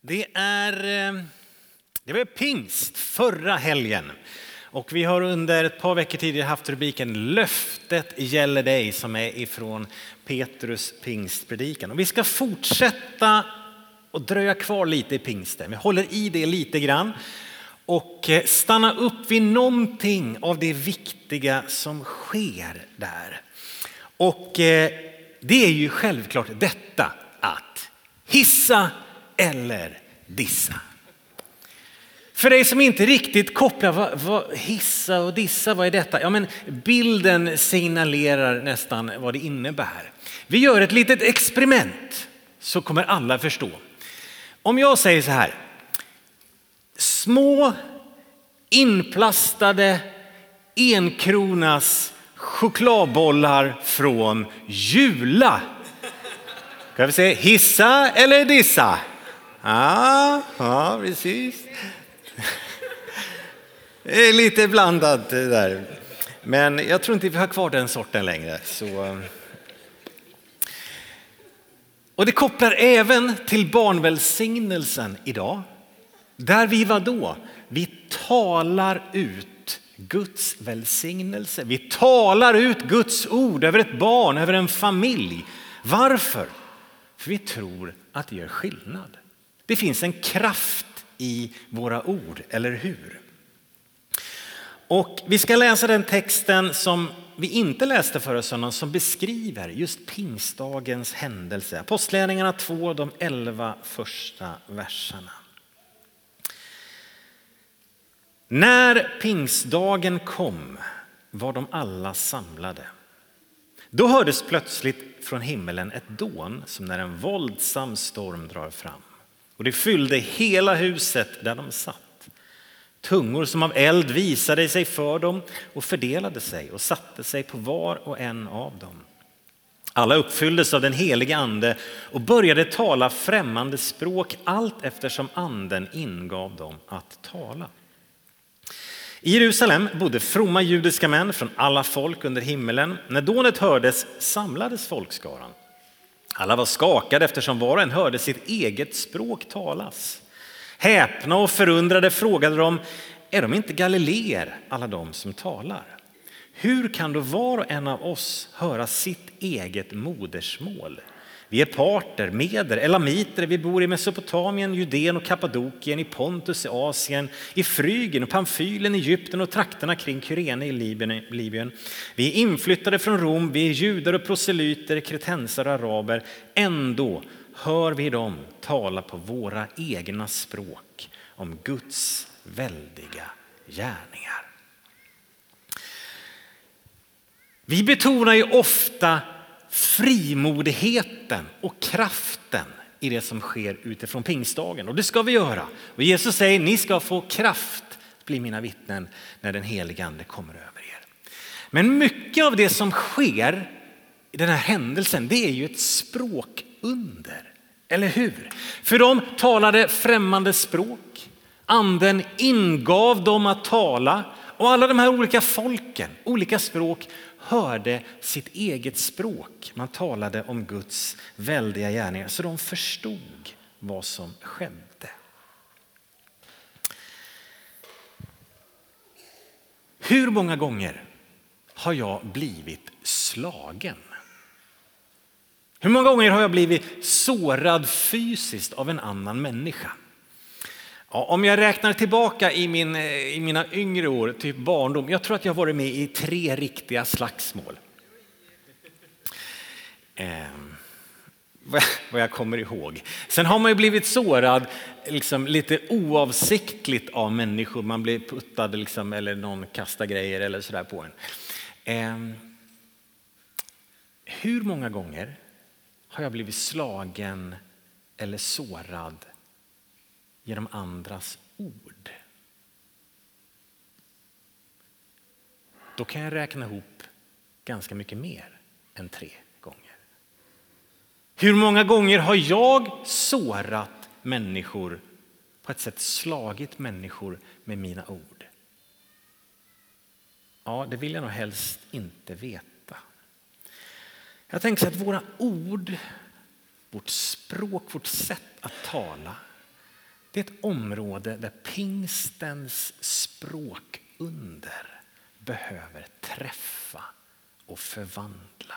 Det är eh, det var pingst förra helgen och vi har under ett par veckor tidigare haft rubriken Löftet gäller dig som är ifrån Petrus pingstpredikan. Och vi ska fortsätta och dröja kvar lite i pingsten. Vi håller i det lite grann och eh, stanna upp vid någonting av det viktiga som sker där. Och eh, det är ju självklart detta att hissa eller dissa. För dig som inte riktigt kopplar, vad, vad, hissa och dissa, vad är detta? Ja, men bilden signalerar nästan vad det innebär. Vi gör ett litet experiment så kommer alla förstå. Om jag säger så här, små inplastade enkronas chokladbollar från Jula. Kan vi säga hissa eller dissa? Ja, ja precis. Det är lite blandat där. Men jag tror inte vi har kvar den sorten längre. Så. Eh. Och det kopplar även till barnvälsignelsen idag. Där vi var då? Vi talar ut Guds välsignelse. Vi talar ut Guds ord över ett barn, över en familj. Varför? För vi tror att det gör skillnad. Det finns en kraft i våra ord, eller hur? Och vi ska läsa den texten som vi inte läste förra söndagen som beskriver just pingstdagens händelse. Apostlagärningarna 2, de 11 första verserna. När pingstdagen kom var de alla samlade. Då hördes plötsligt från himmelen ett dån som när en våldsam storm drar fram. Och det fyllde hela huset där de satt. Tungor som av eld visade sig för dem och fördelade sig och satte sig på var och en av dem. Alla uppfylldes av den helige ande och började tala främmande språk allt eftersom anden ingav dem att tala. I Jerusalem bodde fromma judiska män från alla folk under himmelen. När dånet hördes samlades folkskaran. Alla var skakade eftersom var och en hörde sitt eget språk talas. Häpna och förundrade frågade de, är de inte galileer, alla de som talar? Hur kan då var och en av oss höra sitt eget modersmål? Vi är parter, meder, elamiter, vi bor i Mesopotamien, Judeen och Kappadokien, i Pontus i Asien, i Frygen och Pamfylen, Egypten och trakterna kring Kyrene i Libyen. Vi är inflyttade från Rom, vi är judar och proselyter, kretensare och araber. Ändå hör vi dem tala på våra egna språk om Guds väldiga gärningar. Vi betonar ju ofta frimodigheten och kraften i det som sker utifrån pingstdagen. Och det ska vi göra. Och Jesus säger ni ska få kraft att bli mina vittnen när den helige ande kommer över er. Men mycket av det som sker i den här händelsen det är ju ett språkunder. Eller hur? För de talade främmande språk. Anden ingav dem att tala och alla de här olika folken, olika språk hörde sitt eget språk. Man talade om Guds väldiga gärningar så de förstod vad som skedde. Hur många gånger har jag blivit slagen? Hur många gånger har jag blivit sårad fysiskt av en annan människa? Ja, om jag räknar tillbaka i, min, eh, i mina yngre år, typ barndom, jag tror att jag har varit med i tre riktiga slagsmål. Eh, vad jag kommer ihåg. Sen har man ju blivit sårad liksom, lite oavsiktligt av människor. Man blir puttad liksom, eller någon kastar grejer eller sådär på en. Eh, hur många gånger har jag blivit slagen eller sårad genom andras ord. Då kan jag räkna ihop ganska mycket mer än tre gånger. Hur många gånger har jag sårat människor, på ett sätt slagit människor med mina ord? Ja, det vill jag nog helst inte veta. Jag tänker att våra ord, vårt språk, vårt sätt att tala det är ett område där pingstens språkunder behöver träffa och förvandla.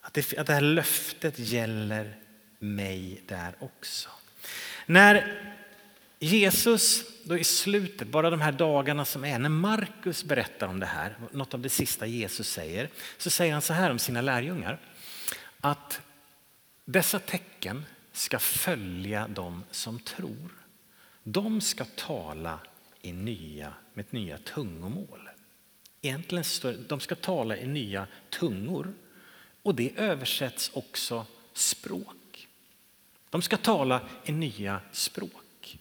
Att det, att det här löftet gäller mig där också. När Jesus då i slutet, bara de här dagarna som är, när Markus berättar om det här, något av det sista Jesus säger, så säger han så här om sina lärjungar. Att dessa tecken ska följa dem som tror. De ska tala i nya, med ett nya tungomål. Egentligen står det, de ska tala i nya tungor och det översätts också språk. De ska tala i nya språk.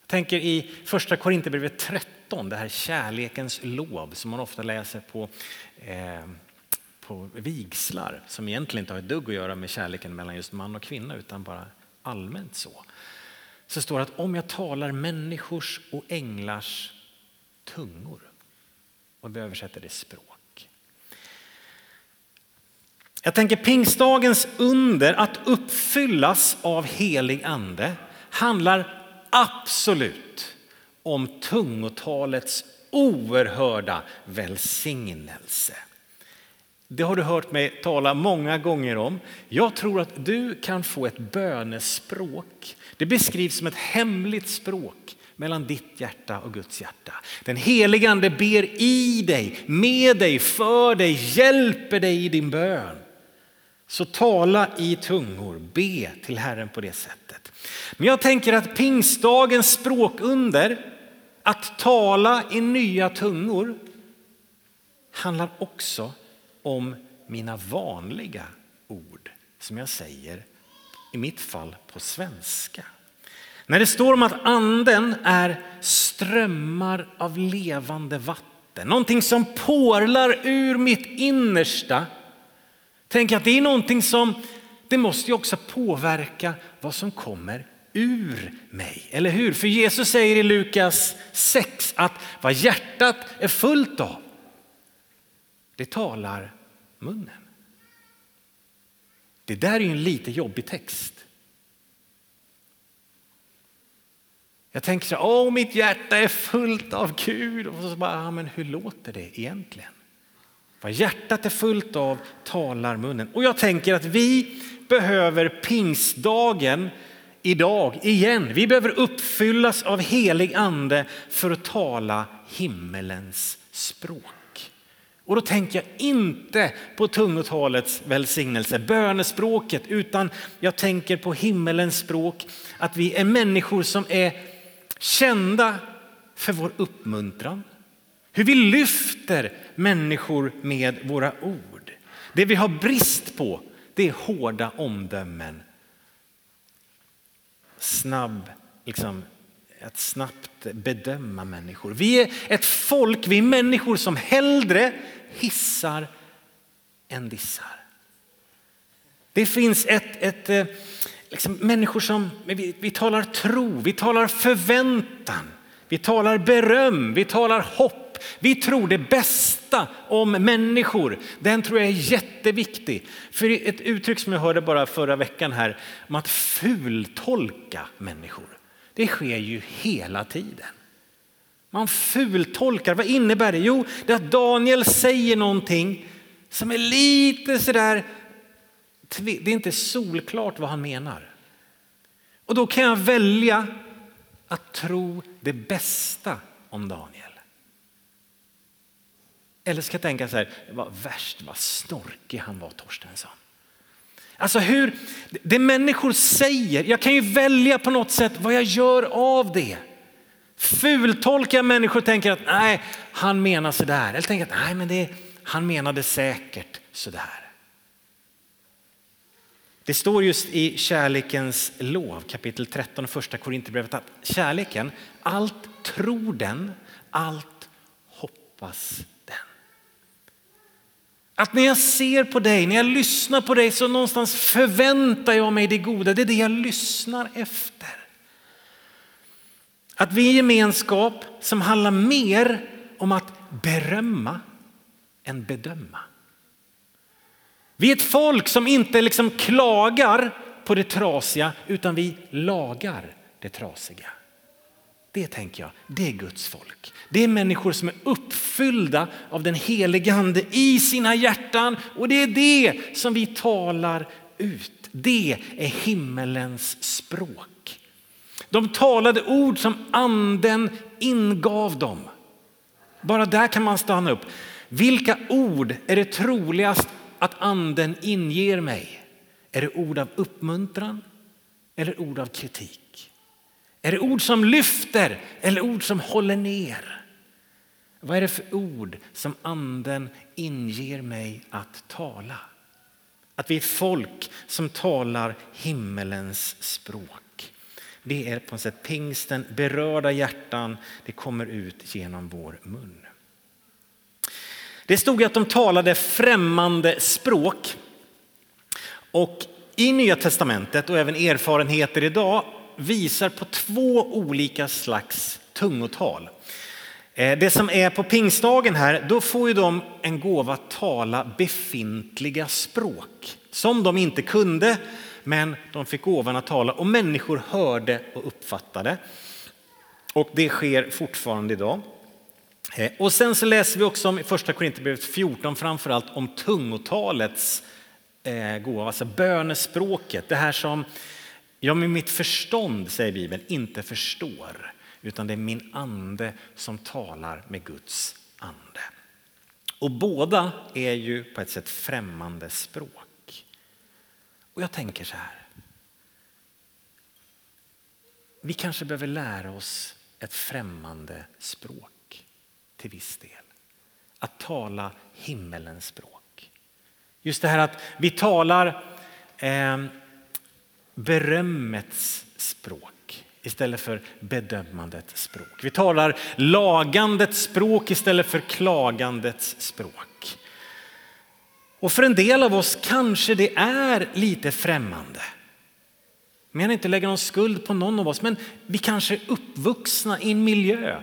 Jag tänker i första Korinthierbrevet 13, det här kärlekens lov som man ofta läser på, eh, på vigslar som egentligen inte har ett dugg att göra med kärleken mellan just man och kvinna utan bara allmänt så. Så står det att om jag talar människors och änglars tungor och vi översätter det språk. Jag tänker pingstdagens under att uppfyllas av helig ande handlar absolut om tungotalets oerhörda välsignelse. Det har du hört mig tala många gånger om. Jag tror att du kan få ett bönespråk. Det beskrivs som ett hemligt språk mellan ditt hjärta och Guds hjärta. Den helige ande ber i dig, med dig, för dig, hjälper dig i din bön. Så tala i tungor, be till Herren på det sättet. Men jag tänker att pingstdagens språkunder, att tala i nya tungor, handlar också om mina vanliga ord som jag säger i mitt fall på svenska. När det står om att anden är strömmar av levande vatten, någonting som porlar ur mitt innersta. Tänk att det är någonting som, det måste ju också påverka vad som kommer ur mig, eller hur? För Jesus säger i Lukas 6 att vad hjärtat är fullt av, det talar munnen. Det där är ju en lite jobbig text. Jag tänker så åh mitt hjärta är fullt av Gud. Och så bara, men hur låter det egentligen? Vad hjärtat är fullt av talar munnen. Och jag tänker att vi behöver pingstdagen idag igen. Vi behöver uppfyllas av helig ande för att tala himmelens språk. Och då tänker jag inte på tungotalets välsignelse, bönespråket, utan jag tänker på himmelens språk, att vi är människor som är kända för vår uppmuntran, hur vi lyfter människor med våra ord. Det vi har brist på det är hårda omdömen. Snabb, liksom, att snabbt bedöma människor. Vi är ett folk, vi är människor som hellre hissar än dissar. Det finns ett, ett eh, liksom människor som, vi, vi talar tro, vi talar förväntan, vi talar beröm, vi talar hopp. Vi tror det bästa om människor. Den tror jag är jätteviktig. För ett uttryck som jag hörde bara förra veckan här om att fultolka människor. Det sker ju hela tiden. Man fultolkar, vad innebär det? Jo, det är att Daniel säger någonting som är lite sådär det är inte solklart vad han menar. Och då kan jag välja att tro det bästa om Daniel. Eller ska jag tänka så här, vad värst vad snorkig han var Torstensson. Alltså hur, det människor säger, jag kan ju välja på något sätt vad jag gör av det. Fultolkar jag människor och tänker att nej, han menar så där. Eller tänker att nej, men det, han menade säkert så där. Det står just i kärlekens lov, kapitel 13, första Korinthierbrevet att kärleken, allt tror den, allt hoppas den. Att när jag ser på dig, när jag lyssnar på dig så någonstans förväntar jag mig det goda. Det är det jag lyssnar efter. Att vi är en gemenskap som handlar mer om att berömma än bedöma. Vi är ett folk som inte liksom klagar på det trasiga utan vi lagar det trasiga. Det tänker jag, det är Guds folk. Det är människor som är uppfyllda av den helige ande i sina hjärtan och det är det som vi talar ut. Det är himmelens språk. De talade ord som anden ingav dem. Bara där kan man stanna upp. Vilka ord är det troligast att anden inger mig? Är det ord av uppmuntran eller ord av kritik? Är det ord som lyfter eller ord som håller ner? Vad är det för ord som anden inger mig att tala? Att vi är folk som talar himmelens språk. Det är på något sätt pingsten, berörda hjärtan, det kommer ut genom vår mun. Det stod att de talade främmande språk. Och i Nya testamentet och även erfarenheter idag visar på två olika slags tungotal. Eh, det som är på pingstdagen här, då får ju de en gåva att tala befintliga språk som de inte kunde, men de fick gåvan att tala och människor hörde och uppfattade. Och det sker fortfarande idag. Eh, och sen så läser vi också om i första Korinthierbrevet 14 framförallt om tungotalets eh, gåva, alltså bönespråket. Det här som jag med mitt förstånd, säger Bibeln, inte förstår. Utan det är min ande som talar med Guds ande. Och båda är ju på ett sätt främmande språk. Och jag tänker så här. Vi kanske behöver lära oss ett främmande språk till viss del. Att tala himmelens språk. Just det här att vi talar eh, berömmets språk istället för bedömandets språk. Vi talar lagandets språk istället för klagandets språk. Och för en del av oss kanske det är lite främmande. Men jag inte lägga någon skuld på någon av oss, men vi kanske är uppvuxna i en miljö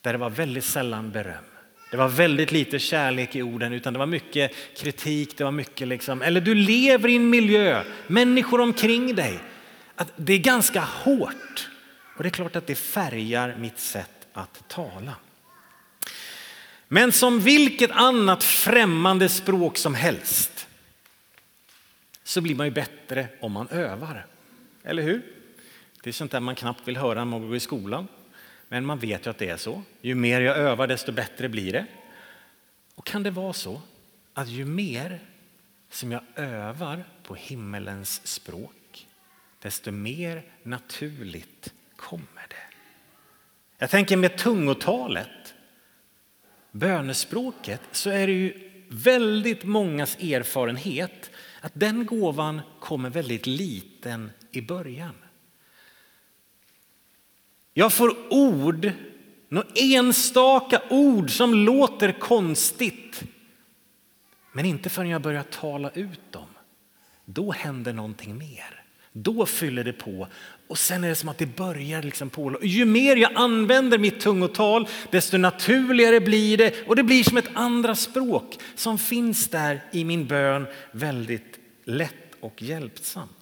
där det var väldigt sällan beröm. Det var väldigt lite kärlek i orden utan det var mycket kritik, det var mycket liksom, eller du lever i en miljö, människor omkring dig. Att det är ganska hårt och det är klart att det färgar mitt sätt att tala. Men som vilket annat främmande språk som helst så blir man ju bättre om man övar. Eller hur? Det är sånt där man knappt vill höra när man går i skolan. Men man vet ju att det är så. Ju mer jag övar desto bättre blir det. Och kan det vara så att ju mer som jag övar på himmelens språk desto mer naturligt kommer det. Jag tänker med tungotalet, bönespråket, så är det ju väldigt mångas erfarenhet att den gåvan kommer väldigt liten i början. Jag får ord, några enstaka ord som låter konstigt. Men inte förrän jag börjar tala ut dem. Då händer någonting mer. Då fyller det på och sen är det som att det börjar liksom på. Ju mer jag använder mitt tungotal desto naturligare blir det och det blir som ett andra språk som finns där i min bön väldigt lätt och hjälpsamt.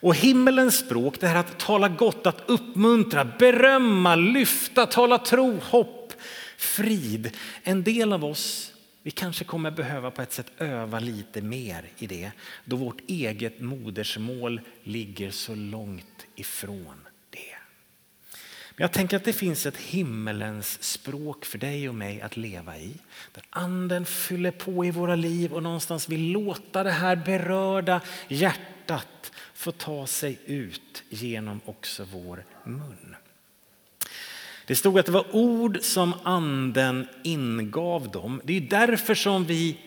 Och himmelens språk, det här att tala gott, att uppmuntra, berömma, lyfta, tala tro, hopp, frid. En del av oss, vi kanske kommer behöva på ett sätt öva lite mer i det då vårt eget modersmål ligger så långt ifrån. Men jag tänker att det finns ett himmelens språk för dig och mig att leva i. Där anden fyller på i våra liv och någonstans vill låta det här berörda hjärtat få ta sig ut genom också vår mun. Det stod att det var ord som anden ingav dem. Det är därför som vi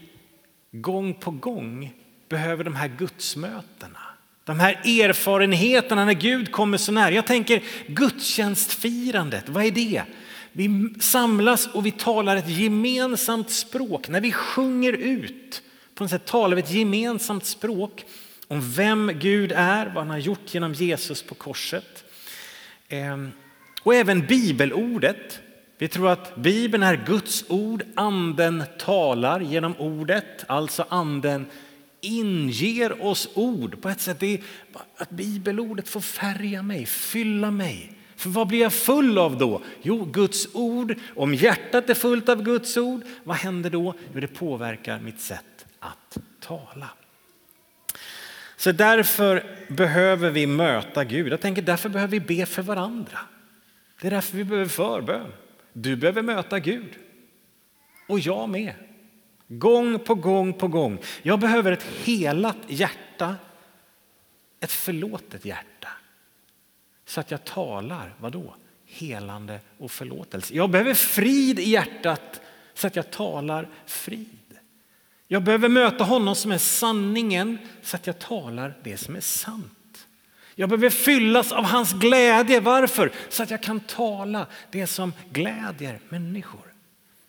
gång på gång behöver de här gudsmötena. De här erfarenheterna när Gud kommer så nära. Jag tänker gudstjänstfirandet, vad är det? Vi samlas och vi talar ett gemensamt språk. När vi sjunger ut, på något sätt talar vi ett gemensamt språk om vem Gud är, vad han har gjort genom Jesus på korset. Ehm, och även bibelordet. Vi tror att Bibeln är Guds ord, anden talar genom ordet, alltså anden inger oss ord på ett sätt. Det är att bibelordet får färga mig, fylla mig. För vad blir jag full av då? Jo, Guds ord. Om hjärtat är fullt av Guds ord, vad händer då? Jo, det påverkar mitt sätt att tala. Så därför behöver vi möta Gud. Jag tänker därför behöver vi be för varandra. Det är därför vi behöver förbön. Du behöver möta Gud. Och jag med. Gång på gång på gång. Jag behöver ett helat hjärta, ett förlåtet hjärta. Så att jag talar, vadå? Helande och förlåtelse. Jag behöver frid i hjärtat så att jag talar frid. Jag behöver möta honom som är sanningen så att jag talar det som är sant. Jag behöver fyllas av hans glädje. Varför? Så att jag kan tala det som glädjer människor.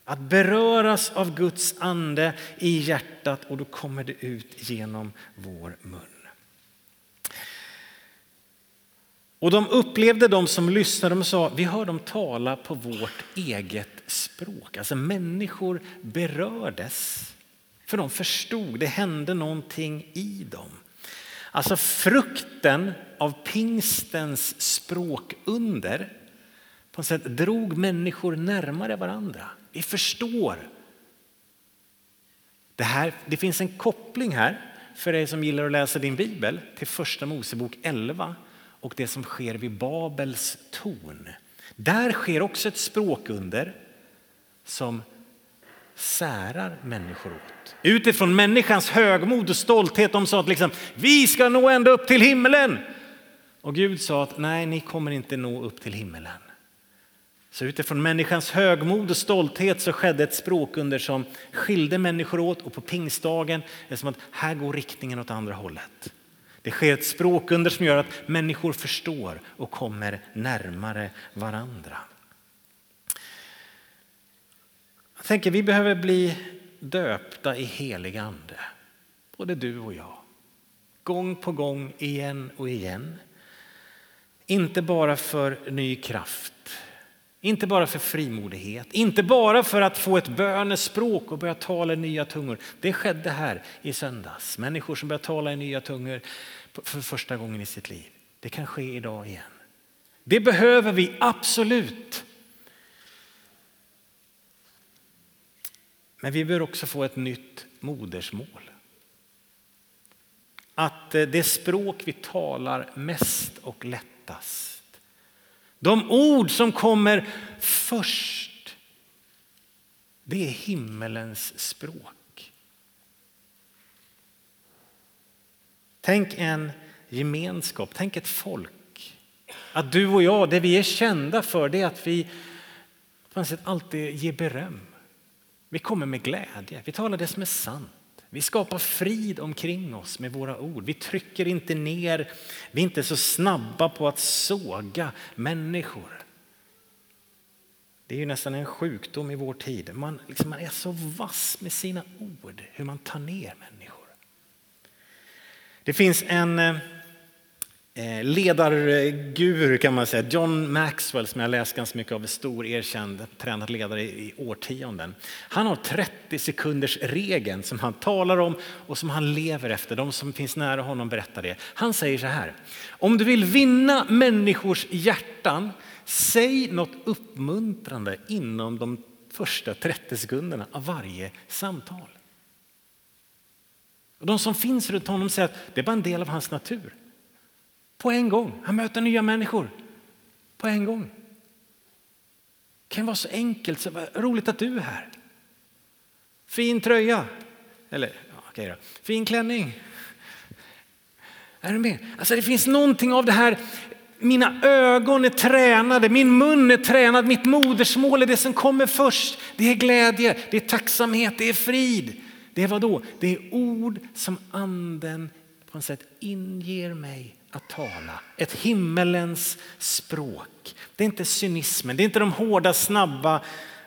Att beröras av Guds ande i hjärtat och då kommer det ut genom vår mun. Och de upplevde de som lyssnade och sa, vi hör dem tala på vårt eget språk. Alltså människor berördes. För de förstod, det hände någonting i dem. Alltså frukten av pingstens språkunder på något sätt drog människor närmare varandra. Vi förstår. Det, här, det finns en koppling här för dig som gillar att läsa din bibel till första Mosebok 11 och det som sker vid Babels torn. Där sker också ett språkunder som särar människor åt. Utifrån människans högmod och stolthet. De sa att liksom, vi ska nå ända upp till himmelen. Och Gud sa att nej, ni kommer inte nå upp till himmelen. Så utifrån människans högmod och stolthet så skedde ett språkunder som skilde människor åt och på pingstdagen är det som att här går riktningen åt andra hållet. Det sker ett språkunder som gör att människor förstår och kommer närmare varandra. Jag tänker vi behöver bli döpta i helig ande, både du och jag. Gång på gång, igen och igen. Inte bara för ny kraft, inte bara för frimodighet, inte bara för att få ett bönespråk och börja tala i nya tungor. Det skedde här i söndags. Människor som börjar tala i nya tungor för första gången i sitt liv. Det kan ske idag igen. Det behöver vi absolut. Men vi bör också få ett nytt modersmål. Att eh, det språk vi talar mest och lättast, de ord som kommer först, det är himmelens språk. Tänk en gemenskap, tänk ett folk. Att du och jag, det vi är kända för, det är att vi på något sätt alltid ger beröm. Vi kommer med glädje, vi talar det som är sant. Vi skapar frid omkring oss med våra ord. Vi trycker inte ner, vi är inte så snabba på att såga människor. Det är ju nästan en sjukdom i vår tid. Man, liksom, man är så vass med sina ord, hur man tar ner människor. Det finns en eh, Eh, ledarguru kan man säga, John Maxwell som jag läst ganska mycket av, stor erkänd tränad ledare i årtionden. Han har 30 sekunders regeln som han talar om och som han lever efter. De som finns nära honom berättar det. Han säger så här, om du vill vinna människors hjärtan, säg något uppmuntrande inom de första 30 sekunderna av varje samtal. Och de som finns runt honom säger att det är bara en del av hans natur. På en gång. Han möter nya människor. På en gång. Det kan vara så enkelt. Så roligt att du är här. Fin tröja. Eller, okej då. Fin klänning. Är du med? Alltså det finns någonting av det här. Mina ögon är tränade, min mun är tränad, mitt modersmål är det som kommer först. Det är glädje, det är tacksamhet, det är frid. Det är vad då? Det är ord som anden på något sätt inger mig att tala. Ett himmelens språk. Det är inte cynismen, det är inte de hårda snabba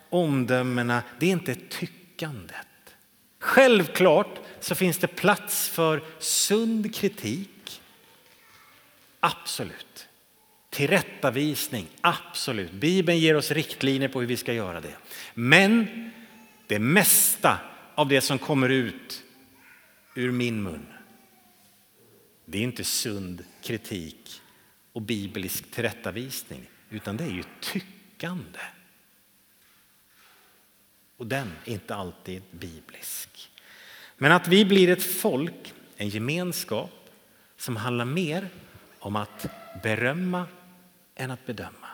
omdömena, det är inte tyckandet. Självklart så finns det plats för sund kritik. Absolut. Tillrättavisning, absolut. Bibeln ger oss riktlinjer på hur vi ska göra det. Men det mesta av det som kommer ut ur min mun. Det är inte sund kritik och biblisk tillrättavisning, utan det är ju tyckande. Och den är inte alltid biblisk. Men att vi blir ett folk, en gemenskap som handlar mer om att berömma än att bedöma.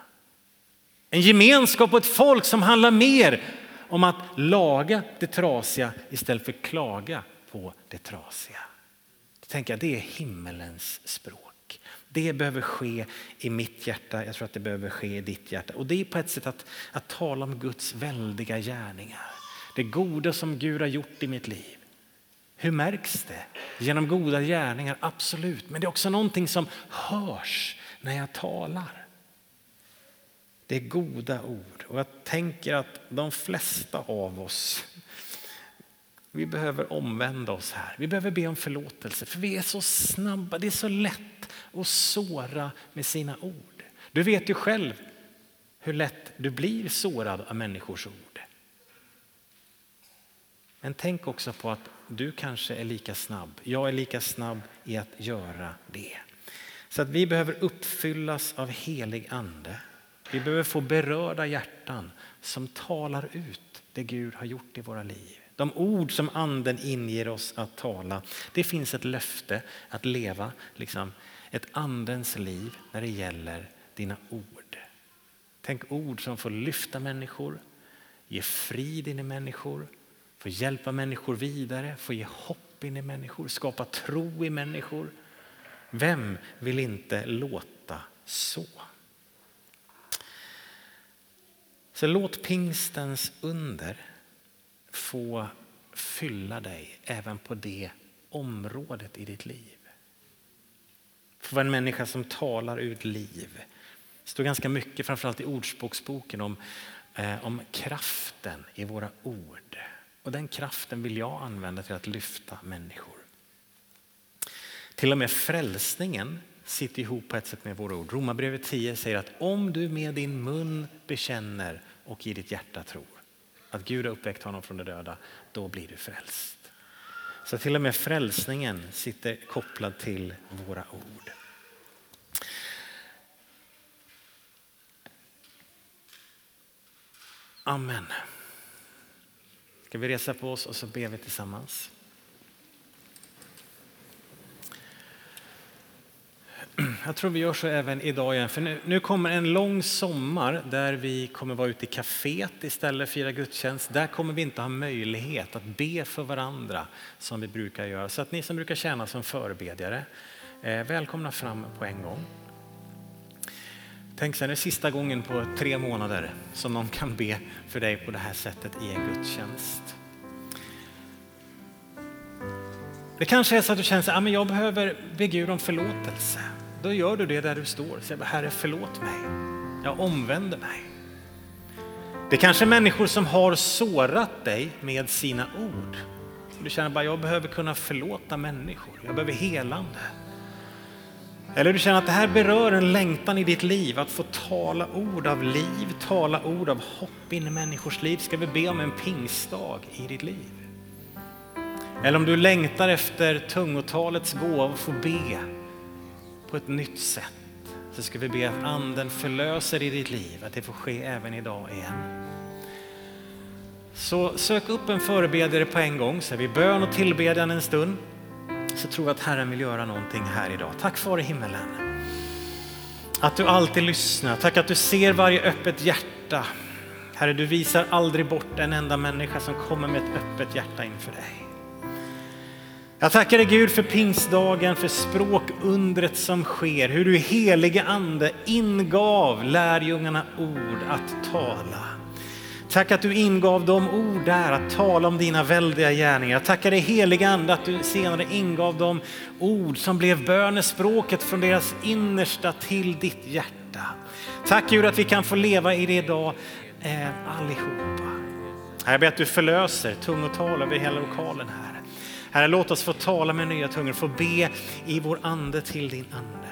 En gemenskap och ett folk som handlar mer om att laga det trasiga istället för klaga på det trasiga. Då tänker jag, det är himmelens språk. Det behöver ske i mitt hjärta, jag tror att det behöver ske i ditt hjärta. Och det är på ett sätt att, att tala om Guds väldiga gärningar. Det goda som Gud har gjort i mitt liv. Hur märks det? Genom goda gärningar, absolut. Men det är också någonting som hörs när jag talar. Det är goda ord. Och jag tänker att de flesta av oss, vi behöver omvända oss här. Vi behöver be om förlåtelse, för vi är så snabba. Det är så lätt att såra med sina ord. Du vet ju själv hur lätt du blir sårad av människors ord. Men tänk också på att du kanske är lika snabb. Jag är lika snabb i att göra det. Så att vi behöver uppfyllas av helig ande. Vi behöver få berörda hjärtan som talar ut det Gud har gjort i våra liv. De ord som anden inger oss att tala. Det finns ett löfte att leva liksom, ett andens liv när det gäller dina ord. Tänk ord som får lyfta människor, ge frid in i människor, få hjälpa människor vidare, få ge hopp in i människor, skapa tro i människor. Vem vill inte låta så? Så låt pingstens under få fylla dig även på det området i ditt liv. Få vara en människa som talar ut liv. Det står ganska mycket, framförallt i Ordspråksboken, om, eh, om kraften i våra ord. Och den kraften vill jag använda till att lyfta människor. Till och med frälsningen sitter ihop på ett sätt med våra ord. Romarbrevet 10 säger att om du med din mun bekänner och i ditt hjärta tror att Gud har uppväckt honom från de döda, då blir du frälst. Så till och med frälsningen sitter kopplad till våra ord. Amen. Ska vi resa på oss och så ber vi tillsammans. Jag tror vi gör så även idag igen, för nu, nu, kommer en lång sommar där vi kommer vara ute i kaféet istället för fira gudstjänst. Där kommer vi inte ha möjlighet att be för varandra som vi brukar göra. Så att ni som brukar tjäna som förebedjare, eh, välkomna fram på en gång. Tänk sen, det är sista gången på tre månader som någon kan be för dig på det här sättet i en gudstjänst. Det kanske är så att du känner att ah, jag behöver be Gud om förlåtelse. Då gör du det där du står. Säg Herre förlåt mig. Jag omvänder mig. Det kanske är människor som har sårat dig med sina ord. Du känner bara, jag behöver kunna förlåta människor. Jag behöver helande. Eller du känner att det här berör en längtan i ditt liv, att få tala ord av liv, tala ord av hopp in i människors liv. Ska vi be om en pingstdag i ditt liv? Eller om du längtar efter tungotalets gåva och få be på ett nytt sätt så ska vi be att anden förlöser i ditt liv, att det får ske även idag igen. Så sök upp en förebedjare på en gång, så är vi bön och tillbedjan en stund så tror jag att Herren vill göra någonting här idag. Tack Far i himmelen. Att du alltid lyssnar. Tack att du ser varje öppet hjärta. Herre, du visar aldrig bort en enda människa som kommer med ett öppet hjärta inför dig. Jag tackar dig Gud för pingstdagen, för språkundret som sker, hur du helige ande ingav lärjungarna ord att tala. Tack att du ingav dem ord där att tala om dina väldiga gärningar. Jag tackar dig heliga ande att du senare ingav dem ord som blev bönespråket från deras innersta till ditt hjärta. Tack Gud att vi kan få leva i det idag eh, allihopa. Jag ber att du förlöser tungotal över hela lokalen här. Herre, låt oss få tala med nya tungor, få be i vår ande till din ande.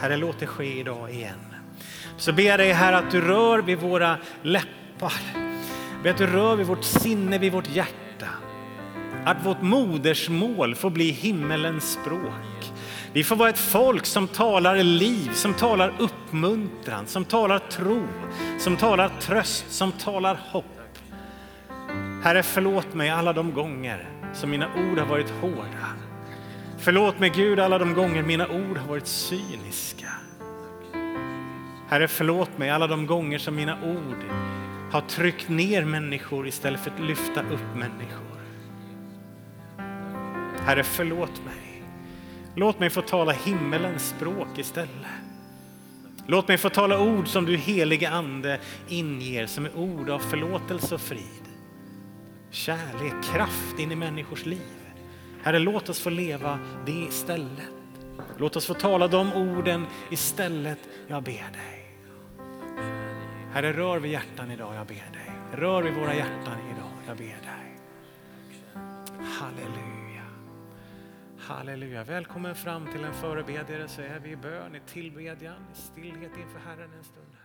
Herre, låt det ske idag igen. Så ber jag dig Herre, att du rör vid våra läppar. Ber att du rör vid vårt sinne, vid vårt hjärta. att vårt modersmål får bli himmelens språk. Vi får vara ett folk som talar liv, som talar uppmuntran, som talar tro, som talar tröst, som talar hopp. Herre, förlåt mig alla de gånger som mina ord har varit hårda. Förlåt mig Gud alla de gånger mina ord har varit cyniska. Herre, förlåt mig alla de gånger som mina ord har tryckt ner människor istället för att lyfta upp människor. Herre, förlåt mig. Låt mig få tala himmelens språk istället. Låt mig få tala ord som du helige Ande inger, som är ord av förlåtelse och frid. Kärlek, kraft in i människors liv. Herre, låt oss få leva det istället. Låt oss få tala de orden istället. Jag ber dig. Herre, rör vid hjärtan idag, jag ber dig. Rör vid våra hjärtan idag, jag ber dig. Halleluja. Halleluja. Välkommen fram till en förebedjare så är vi i bön, i tillbedjan, i stillhet inför Herren en stund.